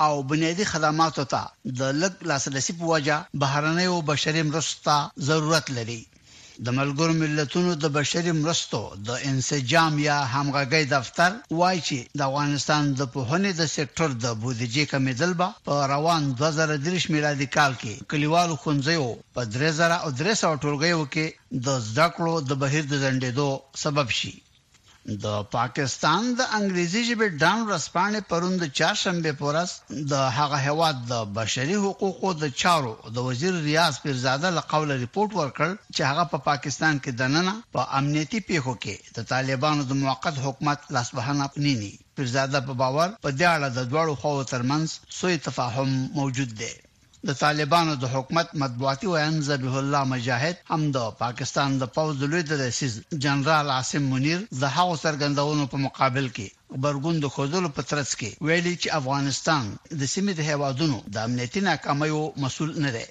او بنیادي خدماتو ته د لږ لاسرسي په وجه بهرنیو بشري مرستو ته ضرورت لري. د ملګرو ملتونو د بشري مرستو د انسجام یا همغږۍ دفتر وايي چې د افغانستان د پوهنې د سکټور د بودجې کمېدل به په روان دوه زره دېرش میلادي کال کې کلیوالو ښونځیو په درې زره او درې سوه ټولګیو کې د زده کړو د بهیر د ځنډېدو سبب شي. د پاکستان د انګریزي ژبې ډان ورځپاڼې پرون د چهارشنبې په ورځ د هغه هېواد د بشري حقوقو د چارو د وزیر ریاض پیرزاده له قوله رپورټ ورکړ چې هغه په پاکستان کې دننه په امنیتي پیښو کې د طالبانو د موقت حکومت لاسوهنه ویني. پیرزاده په باور په دې اړه د دواړو خواوو ترمنځ سوی تفاهم موجود دی. د طالبانو د حکومت مطبوعاتي ویاند ذبیح الله مجاهد هم د پاکستان د پوځ د لوی درسیز جنرال عاصم منیر د هغو څرګندونو په مقابل کې غبرګون د ښودلو په ترڅ کې ویلي چې افغانستان د سیمې د هیوادونو د امنیتي ناکامیو مسول نه دی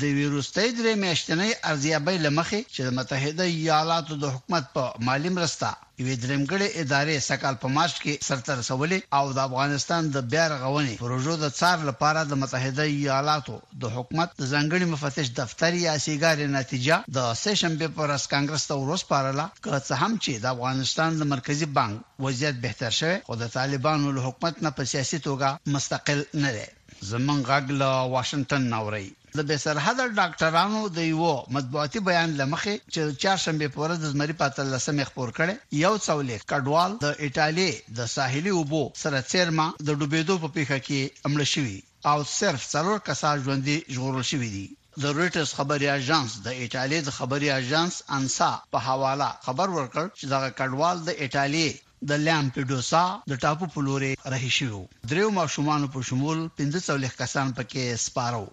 د ویروستۍ درې میاشتنۍ ارزیابۍ لمخې چې د متحده ایالاتو د حکومت په مالی مرسته یوې دریمګړې ادارې سږکال په مارچ کې سرته رسولې او د افغانستان د بیا رغونې پروژو د څار لپاره د متحده ایالاتو د حکومت د ځانګړي مفتش دفتر یا سیګارې نتیجه د سه شنبې په ورځ کانګرس ته وروسپارله. که څه هم چې د افغانستان د مرکزي بانک وضعیت بهتر شوی، خو د طالبانو له حکومت نه په سیاسي توګه مستقل نه دی. زموږ غږ له واشنګټن نه اورئ. د بې سرحده ډاکټرانو د یوه مطبوعاتي بیان له مخې چې د چهارشنبې په ورځ د زمري په اتلسمه یې خپور کړی، یو څولېښت کډوال د ایټالې د ساحلي اوبو سره څېرمه د ډوبېدو په پېښه کې مړه شوي او صرف څلور کسان ژوندي ژغورل شوي دي. د رویټرز خبري اژانس د ایټالې د خبري اژانس انسا په حواله خبر ورکړ چې دغه کډوال د ایټالې د لامپیډوسا د ټاپو په لورې رهي شویو دریو ماشومانو په شمول پنځه څلوېښت کسان په کې سپاره وو.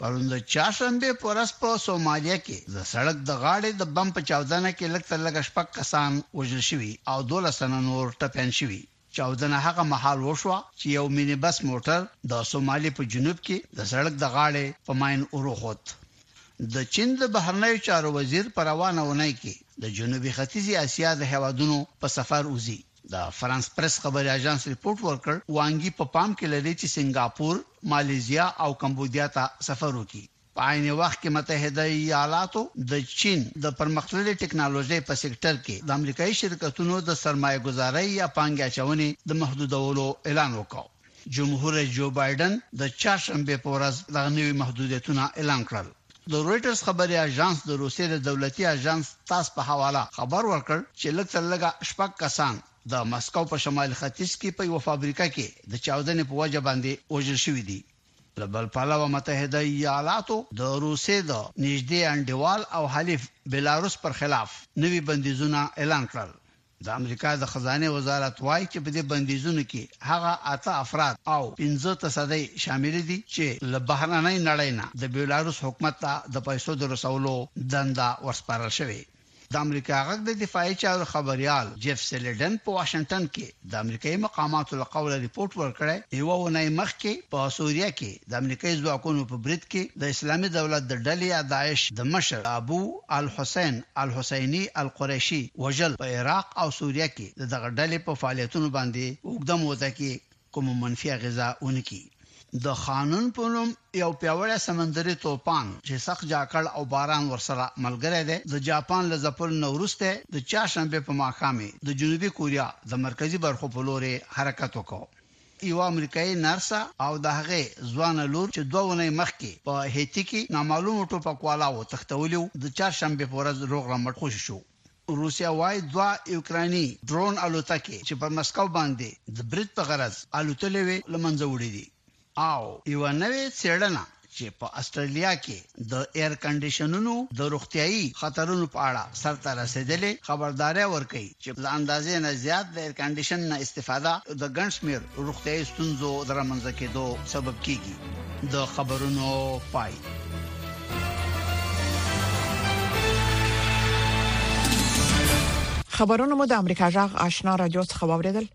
پرون د چهارشنبې په ورځ په سومالیا کې د سړک د غاړې د بم په چاودنه کې لږ تر لږه شپږ کسان وژل شوي او دوولس تنه نور ټپیان شوي. چاودنه هغه مهال وشوه چې یو میني بس موټر د سومالي په جنوب کې د سړک د غاړې په ماین وروخوت. د چین د بهرنیو چارو وزیر په روانه اونۍ کې د جنوبي ختیځې اسیا د هېوادونو په سفر وځي. د فرانس پرس خبري اژانس رپورټ ورکړ، وانګي په پام کې لري چې سنګاپور، مالیزیا او کمبودیا ته سفر وکړي. په عین وخت کې متحده ایالاتو د چین د پرمختللې ټکنالوژۍ په سکټر کې د امریکايي شرکتونو د سرمایه ګذارۍ یا پانګې اچونې د محدودولو اعلان وکړ. جمهور رئیس جو بایډن د چهارشنبې په ورځ دغه نوي محدودیتونه اعلان کړل. د رویټرز خبري اژانس د روسیې د دولتي اژانس تاس په حواله خبر ورکړ چې لږ تر لږه شپږ کسان د مسکو په شمال ختیځ کې په یوه فابریکه کې د چاودنې په وجه باندې وژل شوي دي. له بل پلوه متحده ایالاتو د روسیې د نژدې انډیوال او حلیف بلاروس پر خلاف نوي بندیزونه اعلان کړل. د امریکا د خزانې وزارت وايي چې په دې بندیزونو کې هغه اته افراد او پنځه تصدۍ شاملې دي چې له بهرنۍ نړۍ نه د بیلاروس حکومت ته د پیسو د رسولو دنده ورسپارل شوې. د امریکا غږ د دفاعي چارو خبریال جیف سلیډن په واشنګټن کې د امریکايي مقاماتو له قوله رپوټ ورکړی، یوه اونۍ مخکې په سوریه کې د امریکايي ځواکونو په برید کې د اسلامي دولت د ډلې یا داعش د مشر ابو الحسین الحسیني القریشي وژل په عراق او سوریه کې د دغه ډلې په فعالیتونو باندې اوږده موده کې کومه منفي اغېزه ونه کړي. د خانون په نوم یو پیاوړی سمندري توپان چې سخت جاکړ او باران ورسره ملګری دی، د جاپان له ځپلو نه وروسته د چهارشنبې په ماښام یې د جنوبي کوریا د مرکزي برخو په لورې حرکت وکړ. یوه امریکایۍ نرسه او د هغې ځوانه لور چې دوه اونۍ مخکې په هیتي کې نامعلومو ټوپکوالاوو تښتولي وو، د چهارشنبې په ورځ روغ رمټ خوشې شو. روسیه وايي دوه یوکرایني ډرون الوتکې چې پر مسکو باندې د برید په غرض الوتلې وې، له منځه وړي دي او یوه نوې څېړنه چې په استرالیا کې د ایر کنډیشنونو د روغتيایي خطرونو په اړه سرته رسیدلې خبرداري ورکړي چې له اندازې نه زیات د ایر کنډیشن نه استفاده د ګنشمیر روغتيایي ستونزو درمنځ کېدو سبب کیږي د خبرونو پای خبرونه مو د امریکا جغ آشنا رادیو څخه واوریدل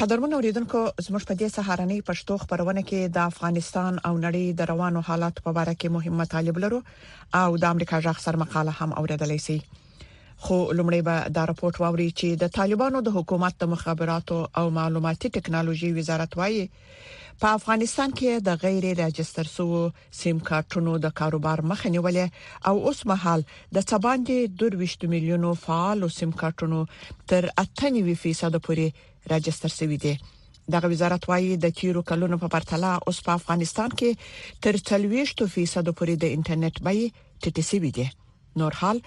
قدرمن اوریدونکو زموږ په دې سهارنۍ پښتو خبرونه کې د افغانستان او نړۍ د روانو حالات په اړه کې مهم مطالب لرو او د امریکا ځخ سر مقاله هم اوریدلای شي خو لومړی به دا راپورټ واوري چې د طالبانو د حکومت د مخابراتو او معلوماتي ټکنالوژي وزارت وایي په افغانستان کې د غیر راجستر سوو سیم کارتونو د کاروبار مخه نیولې او اوس مهال د څباندې 22 میلیونو فعال سیم کارتونو تر 98% پورې راجستر شوی دی دغه وزارت وایي د تیرو کلونو په پرتله اوس په افغانستان کې تر 40% پورې د انټرنیټ بیې ټیټې شوې دي نور حال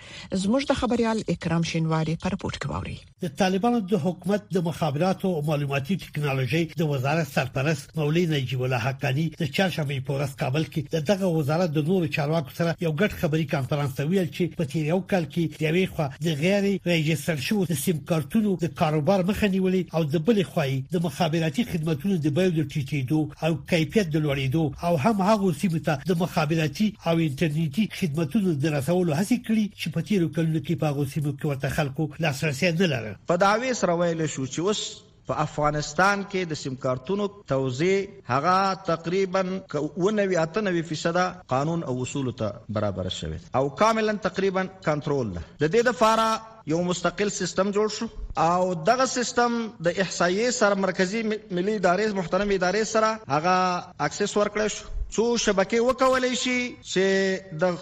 زموږ د خبريال اکرام شینواری پر پورت کوي د طالبانو د حکومت د مخابراتو او معلوماتي ټکنالوژي د وزارت سرپرست مولوی نجیب الله حقانی د چهارشنبه په ورځ کابل کې د دغه وزارت د نورو چارواکو سره یو ګډ خبري کانفرنس ته ویل چې په تیر یو کال کې د یوې خوا د غیر ريجستر شو د سیم کارتونو د کاروبار مخه نیولې او د بلې خوای د مخابراتي خدماتو د بیو د ټیټېدو او کیفیت د لوړېدو او هم هغو سیمو ته د مخابراتي او انټرنیټي خدمتونو د رسولو هڅې کړي چې په تیرو کلونو کې په هغو سیمو کې ورته خلکو لاسرسی نه لره. په دعوې سره ویلی شو چې اوس په افغانستان کې د سیمکارتونو توزیع هغه تقریباً که اووه نوي اته نوي فیصده قانون او اصولو ته برابره شوې ده او کاملاً تقریباً کنترول ده د دې لپاره یو مستقل سیستم جوړ شو او دغه سیستم د احصایې سره مرکزی ملي ادارې محترم ادارې سره هغه اکسس ورکړی شو څو شبکې وکولای شي چې د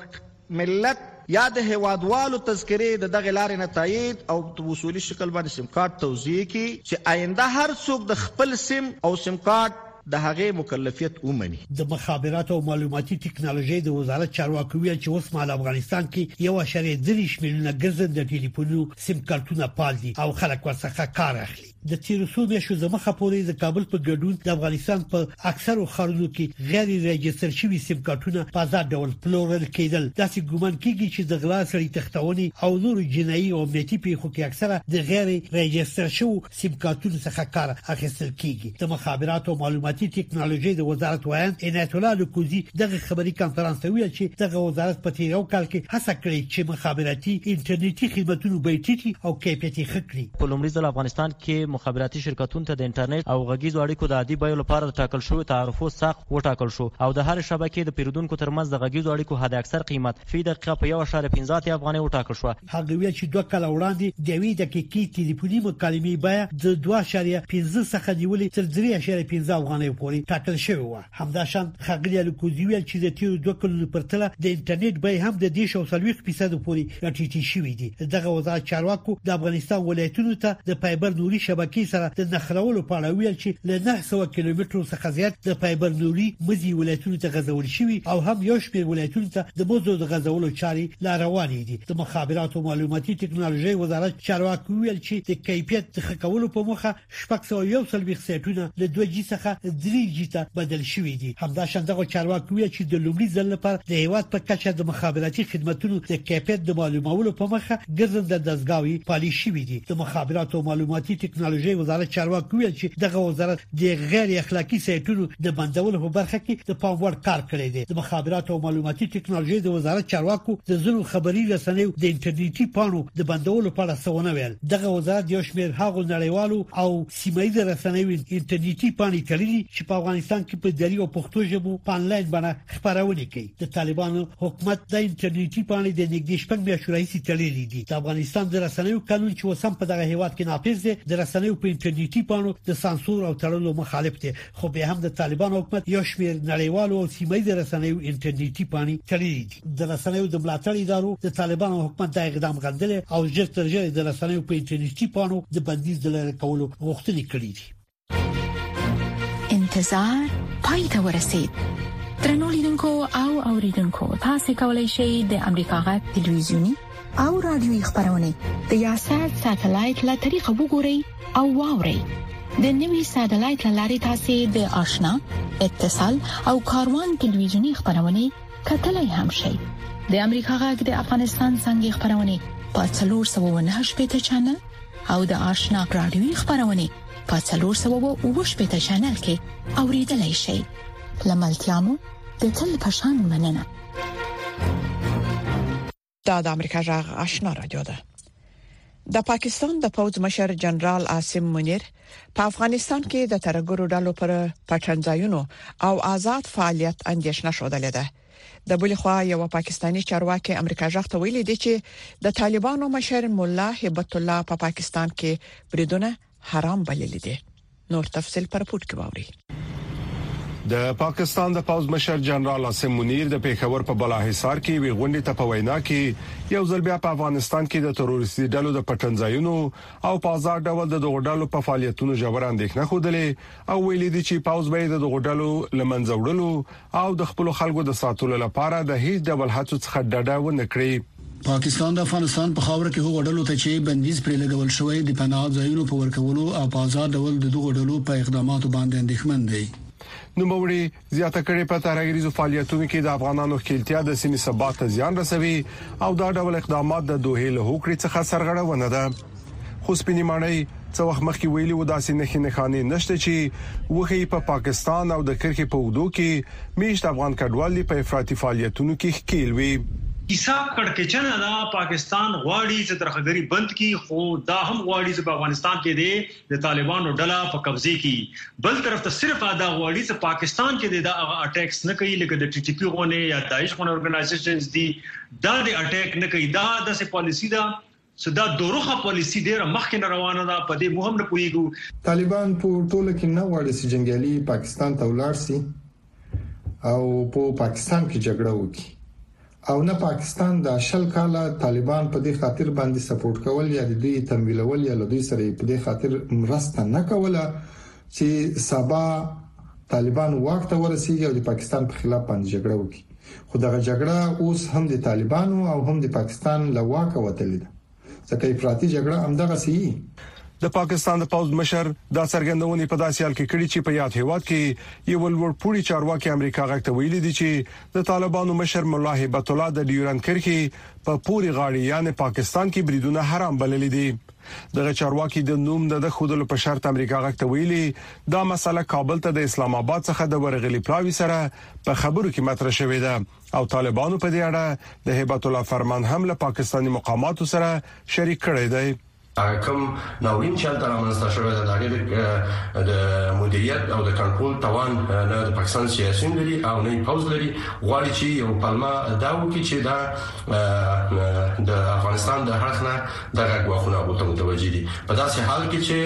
ملت یا د هوادوالو تذکرې د دغه لارې نه تایید او په وصولي شکل باندې سیم کارت توزیع کی چې آینده هر څوک د خپل سیم او سیم کارت د هغې مکلفیت ومني. د مخابراتو او معلوماتي ټکنالوژۍ د وزارت چارواکو ویل چې اوس مهال افغانستان کې یو اعشاریه درویشت میلیونه ګرځنده ټیلیفونونو سیم کارتونه فعال دي او خلک ورڅخه کار اخلي. د تېرو څو میاشتو د مخه پورې د کابل په ګډون د افغانستان په اکثرو ښارونو کې غیر راجستر شوي سیم کارتونه په ازاد ډول پلورل کېدل. داسې ګومان کېږي چې د غلا، سړي تښتونې او نورو جنایي او امنیتي پېښو کې اکثره د غیر راجستر شوو سیم کارتونو څخه کار اخیستل کیږي د مخابرات او معلوماتي ټکنالوژي د وزارت وایند عنایت الله لکوزي دغه خبري کانفرنس ته ویل چې دغه وزارت په تیر یو کال کې هڅه کړې چې مخابراتي انټرنیټي خدمتونه به ټیټي او کیفیت یې ښه کړي په لومړي ځل افغانستان کې مخابراتي شرکتونو ته د انټرنیټ او غږیزو اړیکو د عادي بیو لپاره د ټاکل شوی تعرفو ساق وټاکل شو او د هر شبکې د پیرودونکو ترمنځ د غږیزو اړیکو حد اکثر قیمت فی دقیقه په 1.15 افغانۍ وټاکل شو هغه ویل چې دوه کاله وړاندې د یوې دقیقې تلیفوني مکالمې بیه د 2.15 څخه نیولې تر 3.15 افغانۍ پورې ټاکل شوې و همدا شان خغلی الکوزي ویل چې د تیرو دوه کلونو پر تله د انټرنیټ بیه هم د 10 او 30 فیصد پورې راټیټې شوې دي دغه وزارت چارواکو د افغانستان ولایتونو ته د فایبر نوري شبکې سره د نخرولو په اړه ویل چې له 900 کیلومترو څخه زیات د فایبر نوري مزي ولایتونو ته غځول شوی او هم یو شمېر ولایتونو ته د مزو د غځولو چارې لا روانې دي د مخابراتو او معلوماتي ټکنالوژي وزارت چارواکو ویل چې د کیفیت د ښه کولو په موخه شپږ سوه او یو څلوېښت سایټونه له دوه جي څخه درې جي ته بدل شوي دي همداشان دغو چارواکو ویل چې د لومړي ځل لپاره د هېواد په کچه د مخابراتي خدمتونو د کیفیت د معلومولو په موخه ګرځنده دستګاوې پالي شوې دي د مخابراتو او معلوماتي ټکنالوژي وزارت چارواکو ویل چې دغه وزارت د غیر اخلاقی سایټونو د بندولو په برخه کې د پام وړ کار کړی دی د مخابرات او معلوماتي ټکنالوژي د وزارت چارواکو د زنو خبري رسنیو د انټرنیټي پاڼو د بندولو په اړه سونه ویل دغه وزارت یو شمېر هغو نړیوالو او سیمایي رسنیو انټرنیټي پاڼې تړلي چې په افغانستان کې په دری او پښتو ژبه په انلاین بڼه خبرونه کوي د طالبانو حکومت د انټرنیټي پاڼې د نږدې شپږ میاشتو راهیسې تړلې دي د افغانستان د رسنیو قانون چې وسم په دغه هیواد کې نافذ دی د رسنیو په انټرنیټي پاڼو د سانسور او تړلو مخالف دی خو به هم د طالبانو حکومت یو شمېر نړیوالو او سیمه ییزو رسنیو انټرنیټي پاڼې تړلې دي د رسنیو د ملاتړ ادارو د طالبانو حکومت دا اقدام غندلی او ژر تر ژره د رسنیو په انټرنیټي پاڼو د بندیز د لری کولو غوښتنې کړې دي انتظار پای ته ورسید ترنو لیدونکو او اوریدونکو تاسو کولی شئ د امریکا غا ټلویزیونی او رادیوي خبرونه د یاسات ساتلایت له طریقو وګورئ او واورئ د نوي ساتلایت لارې تاسو د آشنا اتصال او کاروان ټلویزیونی خبرونه کتلای هم شئ د امریکا غږ د افغانستان څنګه خبرونه په 398 چنل او د آشنا رادیوي خبرونه په 390 چینل کې اوریدلای شئ لملتيامو د تل پشان مننه دا د امریکا جغ آشنا رادیو ده د پاکستان د پوز مشر جنرال عاصم منیر په افغانستان کې د ترګرو ډلو پر پټنځایونو او آزاد فعالیت اندیشنه شوه ده د بل خوا یو پاکستانی چارواکي امریکا ځخ ته ویلي دي چې د طالبانو مشر مولا هبت الله په پا پاکستان کې بریدونه حرام بللي دي نور تفصيل پر پورت کې ووري د پاکستان د پوز مشر جنرال عاصم منیر د پیښور په بلا حصار کې وی غونډې ته په وینا کې یو ځل بیا په افغانستان کې د تروریستي ډلو د پټنځایونو او په آزاد ډول د دغو ډلو په فعالیتونو ژور اندېښنه خوده او ویلي دي چې پوز به د دغو ډلو لمنځه وړلو او د خپل خلکو د ساتلو لپاره د هیڅ ډول هڅو څخه ډډه ونه کړي. پاکستان د افغانستان په خاوره کې هغو ډلو ته چې بندیز پرې لګول شوی، د پناه ځایونو په ورکولو او په ازاد ډول د دغو ډلو په اقداماتو باندې اندېښمن دی. نوموړي زیاته کړې، په ترهګریزو فعالیتونو کې د افغانانو ښکېلتیا د سیمې ثبات ته زیان رسوي او دا ډول اقدامات د دوحې له هوکړې څخه سرغړونه ده. خو سپینې ماڼۍ څه وخت مخکې ویلي و داسې نښې نښانې نشته چې وښیي په پاکستان او د کرښې په اوږدو کې میشت افغان کډوال دې په افراطي فعالیتونو کې ښکیل وي. کیسه کړکیچنه ده، پاکستان غواړي چې ترهګري بند کړي خو دا هم غواړي چې په افغانستان کې دې د طالبانو ډله په قبضې کې بل طرف ته صرف دا غواړي چې پاکستان کې دې دا هغه اټیکس نه کوي لکه د ټي ټي پي غونې یا داعش غونې ارګنایزیشنز دي دا دې اټیک نه کوي دا داسې پالیسي ده څه دا دوروخه پالیسي ډیره مخکې نه روانه ده په دې موهم نه پوهیږو. طالبان په ټوله کې نه غواړي چې جنګیالي پاکستان ته ولاړ شي او په پاکستان کې جګړه وکړي او نه پاکستان دا شل کاله طالبان په دې خاطر باندې سپورټ کول یا د دوی تمویلول یا له دوی سره په دې خاطر مرسته نه کوله چې سبا طالبان واک ته ورسیږي او د پاکستان په خلاف باندې جګړه وکړي خو دغه جګړه اوس هم د طالبانو او هم د پاکستان له واک وتلې ده ځکه افراطي جګړه هم دغه سي د پاکستان د پوز مشر دا څرګندونې په داسې حال کې کړې چې په یاد هیواد کې یو لوړ پوړي چارواکي امریکا غږ ته ویلي دي چې د طالبانو مشر مولا هبت الله د ډیورن کرخي په پوري غاړي یعنی پاکستان کې بریدونه حرام بللي دي دغه چارواکي د نوم د خودلو په شرط امریکا غږ ته ویلي دا مسله کابل ته د اسلام آباد څخه د ورغلي پلاوي سره په خبرو کې مطرح شوې ده او طالبانو په دې اړه د هبت الله فرمان هم له پاکستاني مقاماتو سره شریک کړی دی کوم ناورین چې هلته رامنځته شوی دی دا غیر د مدیریت او د کنټرول توان نه د پاکستان سیاسيون لري او نه پوز لري غواړي چې یو پلمه دا وکړي چې دا د افغانستان د هرخ نه دغه ګواښونه هغه ته متوجي دي په داسې حال کې چې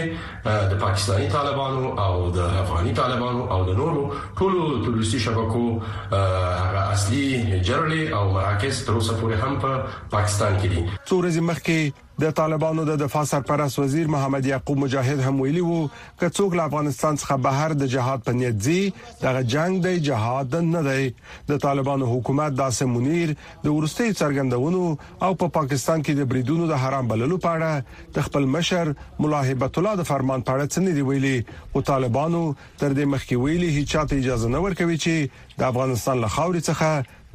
د پاکستاني طالبانو او د افغاني طالبانو او د نورو ټولو تروریستي شبکو هغه اصلي جرړې او مراکز تر اوسه پورې هم په پاکستان کې دي څو ورځې مخکې د طالبانو د دفاع سرپرست وزیر محمد یعقوب مجاهد هم ویلي وو چې څوک له افغانستان څخه بهر د جهاد په نیت ځي دغه جنگ دی جهاد نه دی د طالبانو حکومت داسې منیر د ورستي څرګندونو او په پاکستان کې د بریدونو د حرام بللو په اړه د خپل مشر ملا هبت الله د فرمان په اړه څه نه دی ویلي او طالبانو تر دې مخکې ویلي هیڅ چاته اجازه نه ورکوي چې د افغانستان له خاورې څخه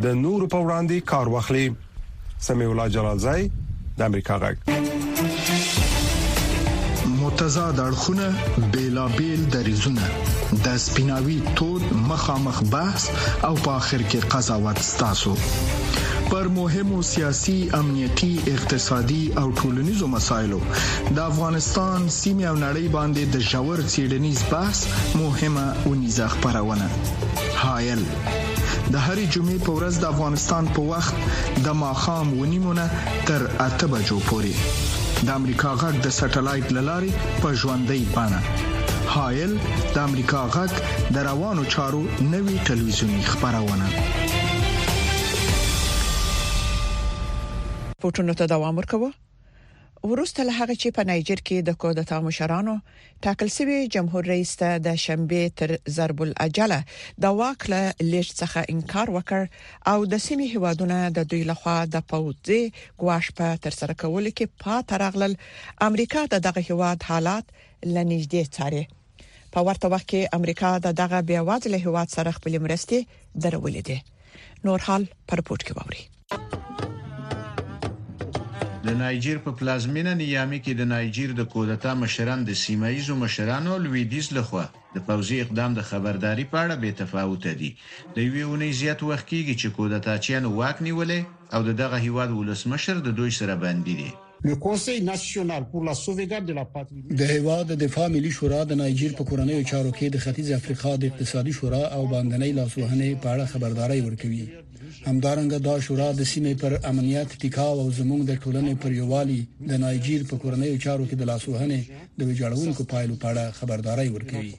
د نورو په وړاندې کار واخلي سمي الله جلالزای د امریکا غږ متضاد اړخونه بیلابیل دریزونه د سپیناوي تود مخامخ بحث او په اخر کې قضاوت ستاسو پر مهمو سیاسي، امنیتي، اقتصادي او ټولنیزو مسایلو د افغانستان، سیمې او نړۍ باندې د ژور څېړنیز بحث مهمه اونیزه خپرونه هایل د هرې جمعې په ورځ د افغانستان په وخت د ماښام ونیمونه تر اته بجو پورې د امریکا غږ د سټلایټ لارې په ژوندۍ بڼه هایل د امریکا غږ د روانو چارو نوی ټلویزیونی خبرونه پورتونو ته دوام ورکوه ورسته له هغه چې په نایجر کې د کودتا مشرانو ټاکل شوی جمهور رئیس ته د شنبه تر ضرب الاجل د واک له لیږد څخه انکار وکړ او د سیمې هیوادونه د دوی لخوا د پوځي ګواښ په تر سره کولو کې پاتې راغلل امریکا د دغه هیواد حالات لنیږدې څاري په ورته وخت کې امریکا د دغه بیا وازله هیواد سره خپل مرستي درولې دي نور حال پر پورت کې ووري د نایجیر په پلازمینه نیامي کې د نایجیر د کودتا مشران د سیمه ییزو مشرانو لویدیز لخوا د پوځي اقدام د خبرداري په اړه بې تفاوت دي د یوې اونۍ زیات وخت کېږي چې کودتاچیانو واک نیولې او د دغه هیواد ولسمشر د دوی سره بندي دي د هېواد د دفاع ملي شورا د نایجیر په کورنیو چارو کې د ختیځې افریقا د اقتصادي شورا او باندنۍ لاسوهنې په اړه خبرداری ورکوي. همدارنګه دا شورا د سیمې پر امنیت، ټیکاو او زموږ د ټولنې پر یووالي د نایجیر په کورنیو چارو کې د لاسوهنې د ویجاړوونکو پایلو په اړه خبرداری ورکوي.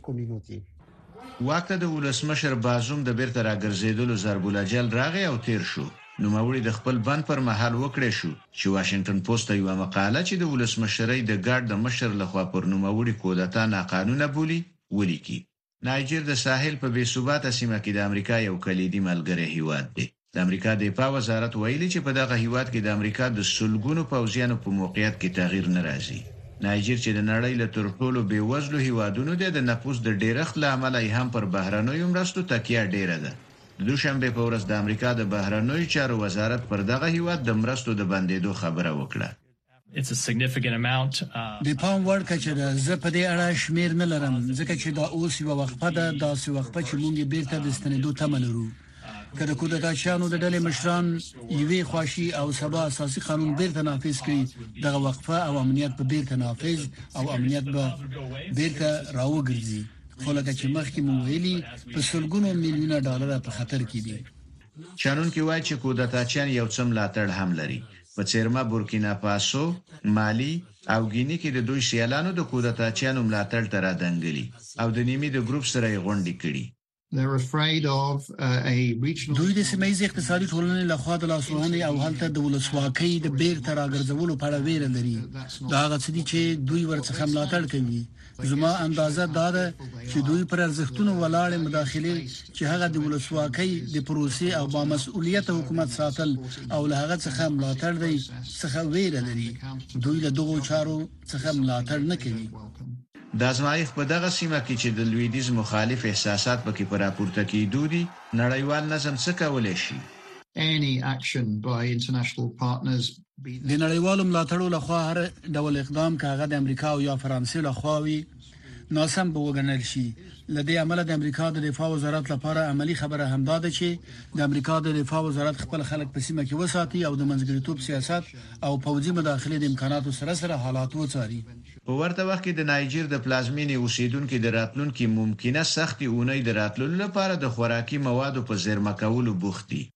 واک ته د ولسمشر بازوم د بیرته راګرځیدلو ضرب الاجل راغی او تیر شو. نوموړي د خپل بند پر مهال وکړای شو چې واشنګټن پوسټ ته یوه مقاله چې د ولسمشرۍ د ګارډ د مشر له خوا پر نوموړي کودتا ناقانونه بولي، ولیکي. نایجر د ساحل په بې ثباته سیمه کې د امریکا یو کلیدي ملګری هیواد دی. د امریکا دفاع وزارت ویلي چې په دغه هیواد کې د امریکا د سلګونو پوځیانو په موقعیت کې تغیر نه راځي. نایجر چې د نړۍ له تر ټولو بې وزلو هیوادونو دی، د نفوس د ډیرښت له امله یې هم پر بهرنیو مرستو تکیه ډیره ده. د دوشنبې په ورځ د امریکا د بهرنیو چارو وزارت پر دغه هیواد د مرستو د بندیدو خبره وکړه. د پام وړ کچه ده، زه په دې اړه شمیر نه لرم، ځکه چې دا اوس یوه وقفه ده، داسې وقفه چې مونږ یې بیرته د ستنیدو تمه لرو. که د کودتاچیانو د ډلې مشران یوې خوا شي او سبا اساسي قانون بیرته نافذ کړي، دغه وقفه او امنیت به بیرته نافذ او امنیت به بیرته راوګرځي. خو لکه چې مخکې مو ویلي په سلګونو میلیونه ډالر په خطر کې دي. شنونکي وايي چې کودتاچیان یو څه ملاتړ هم لري، په څېرمه بورکینافاسو، مالي او ګیني کې د دوی سیالانو د کودتاچیانو ملاتړ ته را دنګلي او د نیمي د ګروپ سره یې غونډې کړي. دوی د سیمه ییزې اقتصادي ټولنې له خوا د لاسوهنې او هلته د ولسواکۍ د بیرته راګرځولو په اړه ویره لري، دا هغه څه دي چې دوی ورڅخه ملاتړ کوي. زما اندازه دا ده چې دوی پر ارزښتونو ولاړې مداخله چې هغه د ولسواکۍ د پروسې او با مسؤلیت حکومت ساتل او له هغه څخه ملاتړ دی څخه ویره لري دوی له دغو چارو څخه ملاتړ نه کوي د ازمایښت په دغه سیمه کې چې د لویدیز مخالف احساسات پکې پر راپورته کېدو دي نړیوال نظم څه کولای شي any action by international partners د نړیوالو ملاتړو لخوا هر ډول اقدام که هغه د امریکا او یا فرانسې لخوا وي ناسم به وګڼل شي لدې عمله د امریکا د دفاع وزارت لپاره عملی خبره هم دا ده چې د امریکا د دفاع وزارت خپل خلک په سیمه کې وساتي او د منځګړیتوب سیاست او پوځي مداخله د امکاناتو سره سره حالات وڅاري په ورته وخت کې د نایجیر د پلازمینې اوسیدونکي د راتلونکي ممکنه سختې اونۍ د راتللو لپاره د خوراکي موادو په زیرمه کولو بوخت دي.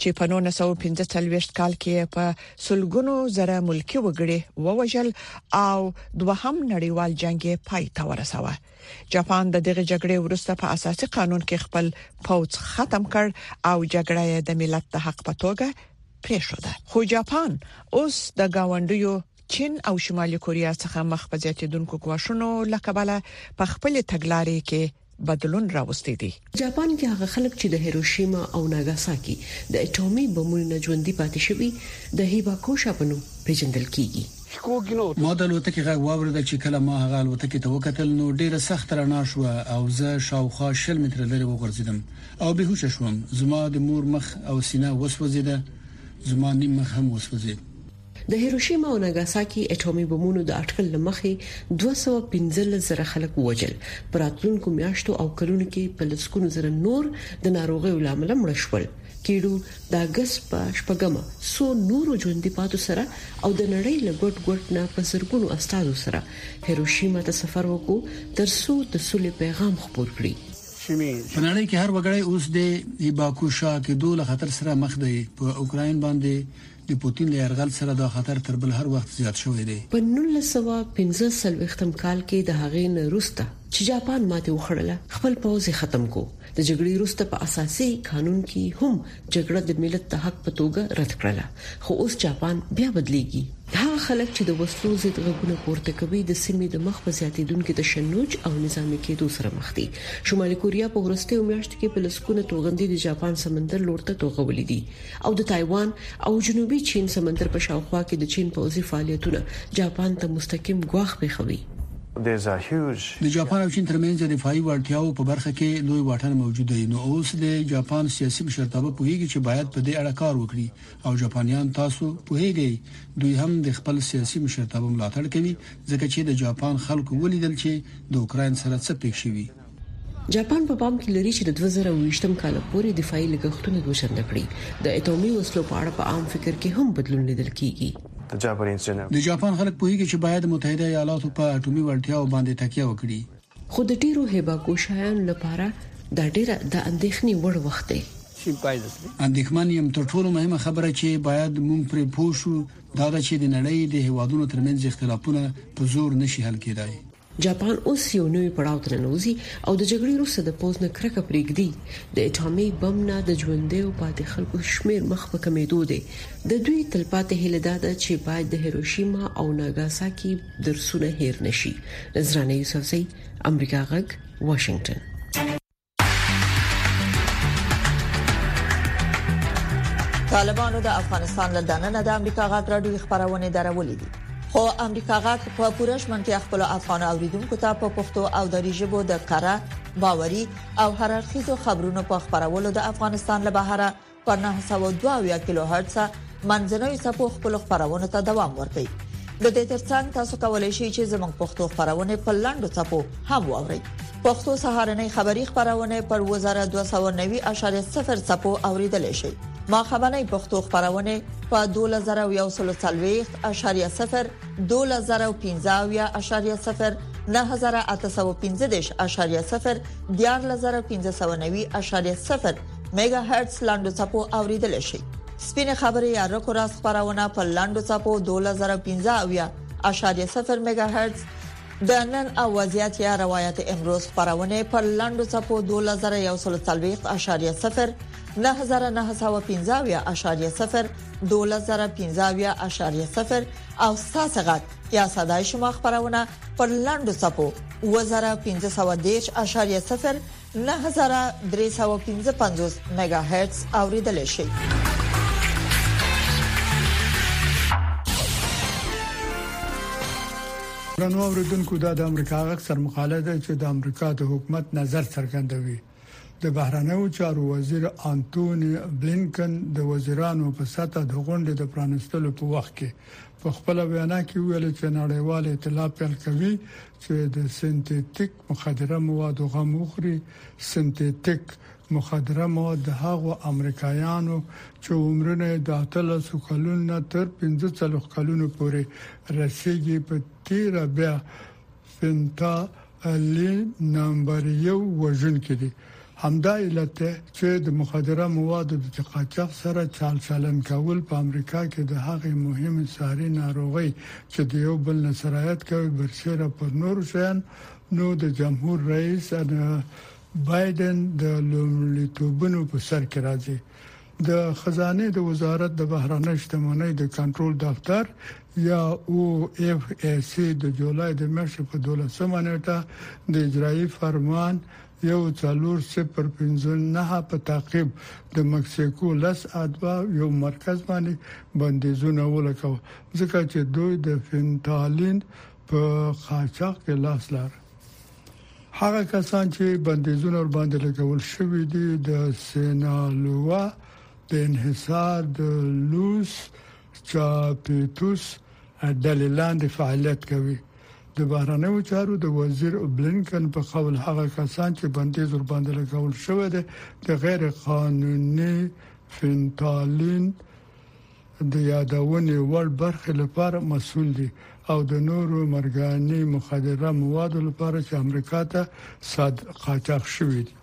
چې په 1945 کال کې په سلګونو زره ملکی وګړي ووجل او دوهم نړیوال جنگ یې پای ته ورساوه جاپان د دغه جګړې وروسته په اساسي قانون کې خپل پوځ ختم کړ او جګړه یې د ملت د حق په توګه پریښوده خو جاپان اوس د گاونډیو چین او شمالي کوریا څخه مخ په زیاتیدونکو ګواښونو لکه بل په خپل تګلارې کې بدلون راوستي دي. جاپان کې هغه خلک چې د هیروشیما او ناګاساکي د اټومي بمونو نه ژوندي پاتې شوي د هیباکوشا په نوم پیژندل کیږي. ما د الوتکې غږ واورېد، چې کله ما هغه الوتکې ته وکتل نو ډېره سخته رڼا شوه او زه شاوخوا شل متره لرې وغورځیدم او بیهوشه شوم. زما د مور مخ او سینه وسوځیده، زما نیم مخ هم وسوځید. د هیروشیما او ناګاساکي اټومي بمونو د اټکل له مخې دوه سوه او پنځلس زره خلک ووژل، په راتلونکو میاشتو او کلونو کې په لسګونو زره نور د ناروغیو له امله مړه شول. کیډو د اګست په شپږ مه څو نورو ژوندي پاتو سره او د نړۍ له ګوټ ګوټ نه په زرګونو استازو سره هیروشیما ته سفر وکړو ترڅو د سولې پیغام خپور کړي. په نړۍ کې هر وګړی اوس د ایباکوشا کیدو له خطر سره مخ دی، په اوکراین باندې د پوتین له یرغل سره دا خطر تر بل هر وخت زیات شوی دی. په نولس سوه پنځه څلوېښت م کال کې د هغې نه روسته چې جاپان ماتې وخوړله خپل پوځ یې ختم کو. د جګړې وروسته په اساسې قانون کې هم جګړه د ملت د حق په توګه رد کړله خو اوس جاپان بیا بدلیږي. هغه خلک چې د وسلو ضد غږونه پورته کوي د سیمې د مخ په زیاتیدونکي تشنج او نظامي کیدو سره مخ دي. شمالي کوریا په وروستیو میاشتو کې په لسګونه توغندي د جاپان سمندر لور ته توغولي دي. او د تایوان او جنوبي چین سمندر په شاوخوا کې د چین پوځي فعالیتونه جاپان ته مستقیم ګواښ پېښوي. د جاپان او چین ترمنځ د دفاعي وړتیاوو په برخه کې لوی واټن موجود دی، نو اوس د جاپان سیاسي مشرتابه پوهېږي چې باید په دې اړه کار وکړي او جاپانیان، تاسو پوهېږئ، دوی هم د خپل سیاسي مشرتابه ملاتړ کوي، ځکه چې د جاپان خلکو ولیدل چې د اوکراین سره څه پېښ شوي. جاپان په پام کې لري چې د دوه زره او ویشتم کال پورې دفاعي لګښتونه دوه چنده کړي. د اتومي وسلو په اړه په عام فکر کې هم بدلون لیدل کیږي. د جاپان خلک پوهیږي چې باید د متحده ایالاتو په اټومي وړتیاوو باندې تکیه وکړي. خو د ډیرو هیباکو شایانو لپاره دا ډیره د اندیښنې وړ وخت دی. اندیښمن یم. تر ټولو مهمه خبره چې باید مونږ پرې پوه شو دا ده چې د نړۍ د هیوادونو ترمنځ اختلافونه په زور نشي حل کیدای. جاپان اوس یو نوی پړاو ته ننوځي او د جګړې وروسته د پوځ نه کرکه پرېږدي، د اټامي بم نه د ژوندیو پاتې خلکو شمېر مخ په کمېدو دی. د دوی تلپاتې هیله دا ده چې باید د هیروشیما او ناګاساکي درسونه هېر نه شي. نذرانه یوسفزۍ، امریکا غږ، واشنګټن. طالبانو د افغانستان له دننه د امریکا غاټ راډیو خبرونه درولې دي خو امریکا غاټ په پوره شمنتیا خپل افغان اوریدونکو ته په پښتو او دری ژبه د کره باوري او هررخیزو خبرونو په خبرولو د افغانستان له بهره په نهه سوه او دوه اویا کیلو هرتز منځنوي څپو خپلو خبرونو ته دوام ورکړي. د دې ترڅنګ تاسو کولای شئ چې زموږ پښتو خبرونه په لاندو څپو هم واورئ. پښتو سهارنۍ خبری خبرونه پر 2290.0 څپو اوریدل شي. ما خبرنۍ پښتو خبرونه په 2140.0 2015.0 9815.0 14590.0 میگا هرتز لاندو چپو اوریدل شي سپینه خبره یا رکو راس خبرونه په لاندو چپو 2015.0 میگا هرتز د نن او وضعیت یا روایت امروز خبرونه په لاندو چپو 2013.0 9915.0 2015.0 او ساسه غټ یا صداي شما خبرونه په لاندو چپو 2015.0 نهه زره درې سوه پنځه پنځوس مېګا هرتز اوریدلای شئ. ګرانو اوریدونکو دا د امریکا غږ سرمقاله ده چې د امریکا د حکومت نظر څرګندوي د بهرنیو چارو وزیر انټونی بلینکن د وزیرانو په سطح د غونډې د پرانستلو په وخت کې په خپل وینا کې ویل چې نړیوال اعتلاف پیل کوي چې د سنتیتیک مخدره مواد غم وخوري سنتیتیک مخدره مواد د هغو امریکایانو چې عمرونه یې د 18 کلونو نه تر 45 کلونو پورې رسیدي په تیره بیا فنتا الین نمبر یو وژونکي دي همدا علت دی چې د مخدره موادو د قاچاق سره چال چلند کول په امریکا کې د هغې مهمې سحري ناروغۍ چې د یو بل نه سرایت کوي برسیره پر نورو شیانو نو د جمهور رئیس بایډن د لومړیتوبونو په سر کې راځي. د خزانې د وزارت د بهرنۍ شتمنۍ د کنټرول دفتر یا او ایف ای سي د جولای د میاشتې په دولسمه نیټه د اجرایي فرمان یو څلور صفر پنځه نهه په تعقیب د مکسیکو لس اتباع یو مرکز باندې بندیزونه ولګول ځکه چې دوی د فینتالین په قاچاق کې لاس لاره. هغه کسان چې بندیزونه ور باندې لګول شوې دي د سینالوا د انحصار د لوس چاپیتوس ډلې لاندې فعالیت کوي. د بهرنیو چارو د وزیر بلینکن په قول هغه کسان چې بندیز ورباندې لګول شوی دی د غیر قانوني فینتالین د یادونې وړ برخې لپاره مسول دي او د نورو مرګاني مخدره موادو لپاره چې امریکا ته صادر قاچاق شوي دي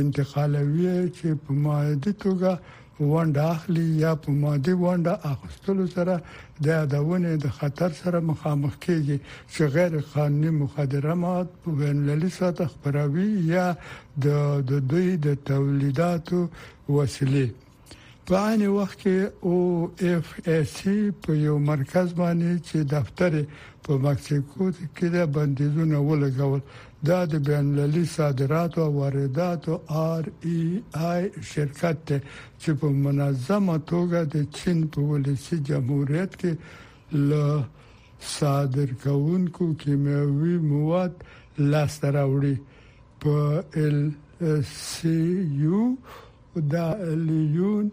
انتقالوي چې په مادي توګه ونډه اخلي یا په مادي ونډه اخیستلو سره د یادونې د خطر سره مخامخ کیږي چې غیر قانوني مخدره مواد په بین المللي سطح خپروي یا د دوی د تولیداتو وسیلې په عین وخت کې او اف ای سي په یو مرکز باندې چې دفتر په مکسیکو کې د بندیزونو ولګول دا د بین المللي صادراتو او وارداتو آر ای آی شرکت ته چې په منظمه توګه د چین په ولسی جمهوریت کې له صادر کوونکو کیمیاوي مواد لاس راوړي په ال سی یو دا لیون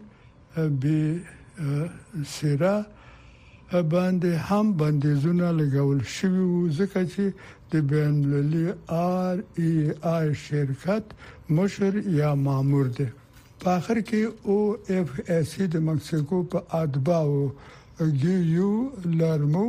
بی سیرا باندې هم بندیزونه لګول شوي وو ځکه چې د بین المللي آر ای آی شرکت مشر یا مامور دی په اخر کې او اف اس د مکسیکو په اتباو ګي یو لرمو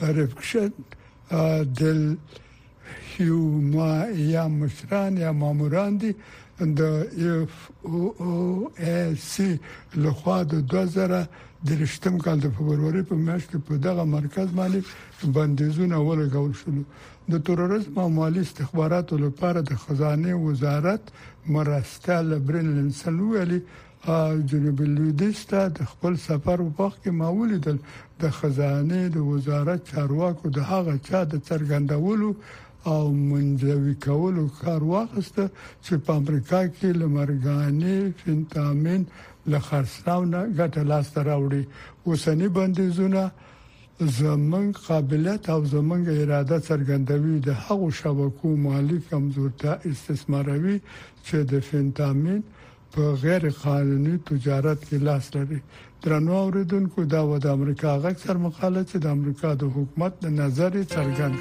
رفکشن دل هیو ما یا مشران یا ماموران دي د اف او او اس سي لخوا د 2013 کال د فبرवरी په میاشت کې په دغه مرکز باندې بندیزونه ولګول شول د تروریزم او مالی استخباراتو لپاره د خزانه وزارت مرستیال برین لنسن ویلي جنوب لویدیځ ته د خپل سفر په وخت کې ما ولیدل د خزانه د وزارت چارواکو د هغه چا د څرګندولو او منځوي کولو کار واخیسته چې په امریکا کې لمرګانې فنتامین له خرڅلاو نه ګټه لاسته راوړي اوسنی بندیزونه زمنګ قابلیت او زمنګ اراده څرګندوي د هغو شبکو مالی کمزورتیا استثماروي چې د فنتامین په غیر قانوني تجارت کې لاس لري درنو اوریدونکو دا و د امریکا غږ سر مقاله چې د امریکا د حکومت د نظر څرګند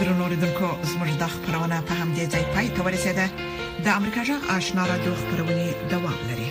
درنوریدونکو زموږ د خبرونه په همدې ځای پای ته ورسیده د امریکا جغ آشنا را دوه خبرونه دوام لري